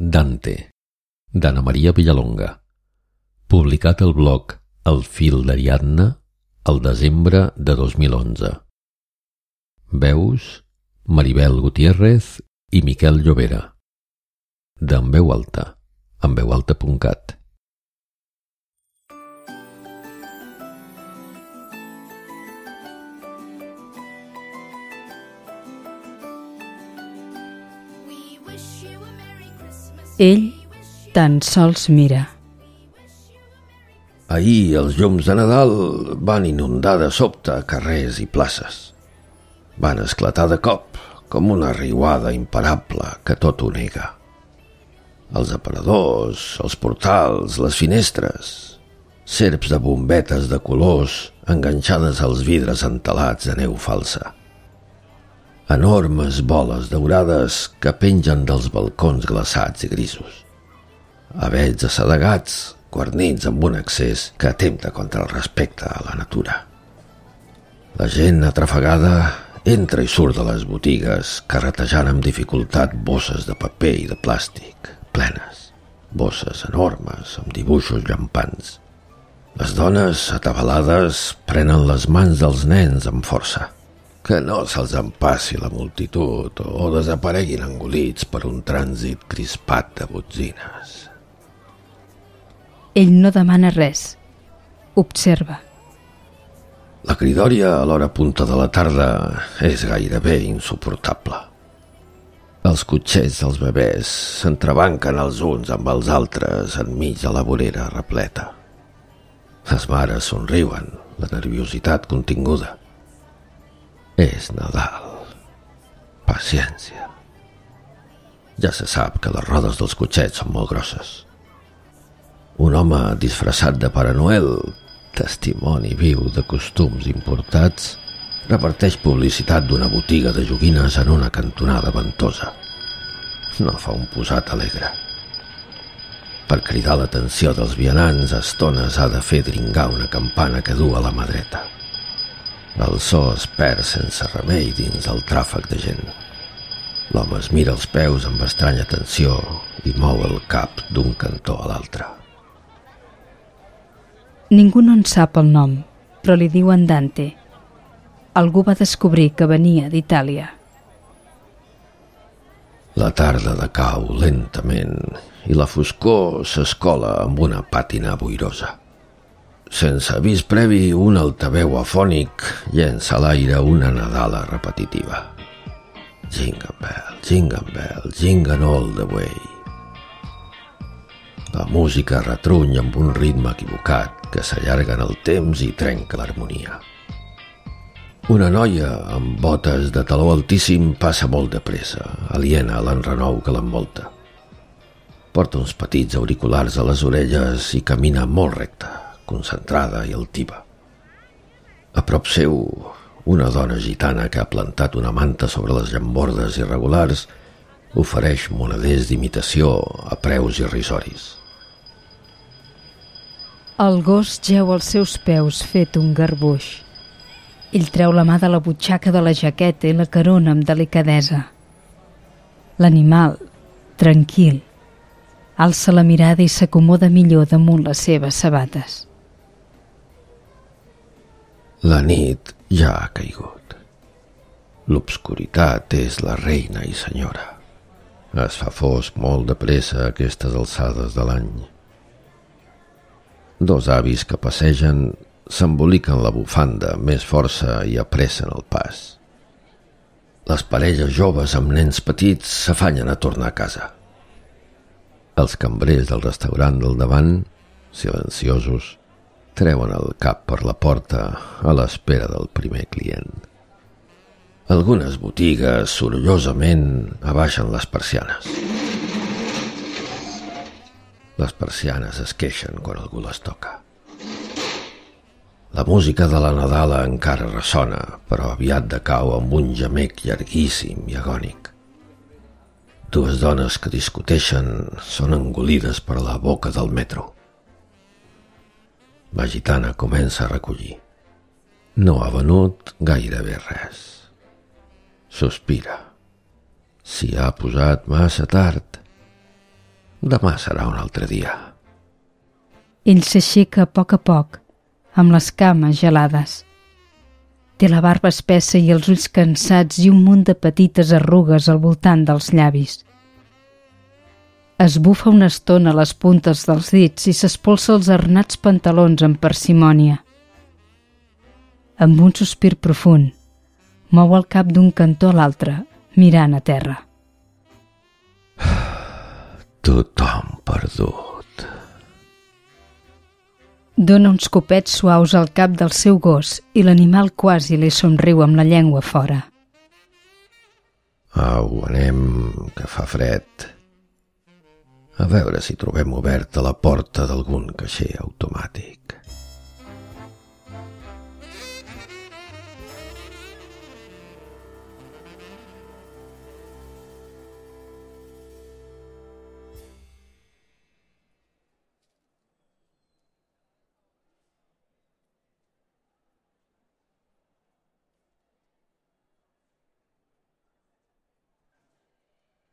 Dante, d'Anna Maria Villalonga, publicat al blog El fil d'Ariadna el desembre de 2011. Veus Maribel Gutiérrez i Miquel Llobera. D'en veu alta, en Ell tan sols mira. Ahir els llums de Nadal van inundar de sobte carrers i places. Van esclatar de cop, com una riuada imparable que tot ho nega. Els aparadors, els portals, les finestres, serps de bombetes de colors enganxades als vidres entelats de neu falsa enormes boles daurades que pengen dels balcons glaçats i grisos. Avets assedegats, guarnits amb un accés que atempta contra el respecte a la natura. La gent atrafegada entra i surt de les botigues carretejant amb dificultat bosses de paper i de plàstic, plenes. Bosses enormes amb dibuixos llampants. Les dones, atabalades, prenen les mans dels nens amb força que no se'ls empassi la multitud o desapareguin engolits per un trànsit crispat de botzines. Ell no demana res. Observa. La cridòria a l'hora punta de la tarda és gairebé insuportable. Els cotxers dels bebès s'entrebanquen els uns amb els altres enmig de la vorera repleta. Les mares somriuen, la nerviositat continguda. És Nadal. Paciència. Ja se sap que les rodes dels cotxets són molt grosses. Un home disfressat de Pare Noel, testimoni viu de costums importats, reparteix publicitat d'una botiga de joguines en una cantonada ventosa. No fa un posat alegre. Per cridar l'atenció dels vianants, a estones ha de fer dringar una campana que du a la mà dreta. El so es perd sense remei dins el tràfic de gent. L'home es mira els peus amb estranya atenció i mou el cap d'un cantó a l'altre. Ningú no en sap el nom, però li diuen Dante. Algú va descobrir que venia d'Itàlia. La tarda decau lentament i la foscor s'escola amb una pàtina boirosa. Sense avís previ, un altaveu afònic llença a l'aire una nadala repetitiva. Jingle bell, jingle bell, jingle all the way. La música retruny amb un ritme equivocat que s'allarga en el temps i trenca l'harmonia. Una noia amb botes de taló altíssim passa molt de pressa, aliena a l'enrenou que l'envolta. Porta uns petits auriculars a les orelles i camina molt recta, concentrada i altiva. A prop seu, una dona gitana que ha plantat una manta sobre les llambordes irregulars ofereix moneders d'imitació a preus irrisoris. El gos geu als seus peus fet un garbuix. Ell treu la mà de la butxaca de la jaqueta i la carona amb delicadesa. L'animal, tranquil, alça la mirada i s'acomoda millor damunt les seves sabates. La nit ja ha caigut. L'obscuritat és la reina i senyora. Es fa fosc molt de pressa aquestes alçades de l'any. Dos avis que passegen s'emboliquen la bufanda més força i apressen el pas. Les parelles joves amb nens petits s'afanyen a tornar a casa. Els cambrers del restaurant del davant, silenciosos, treuen el cap per la porta a l'espera del primer client. Algunes botigues sorollosament abaixen les persianes. Les persianes es queixen quan algú les toca. La música de la Nadala encara ressona, però aviat decau amb un gemec llarguíssim i agònic. Dues dones que discuteixen són engolides per la boca del metro. La gitana comença a recollir. No ha venut gairebé res. Sospira. S'hi ha posat massa tard. Demà serà un altre dia. Ell s'aixeca a poc a poc, amb les cames gelades. Té la barba espessa i els ulls cansats i un munt de petites arrugues al voltant dels llavis. Es bufa una estona les puntes dels dits i s'espolsa els arnats pantalons amb parsimònia. Amb un sospir profund, mou el cap d'un cantó a l'altre, mirant a terra. Tothom perdut. Dóna uns copets suaus al cap del seu gos i l'animal quasi li somriu amb la llengua fora. Au, anem, que fa fred. A veure si trobem oberta la porta d'algun caixer automàtic.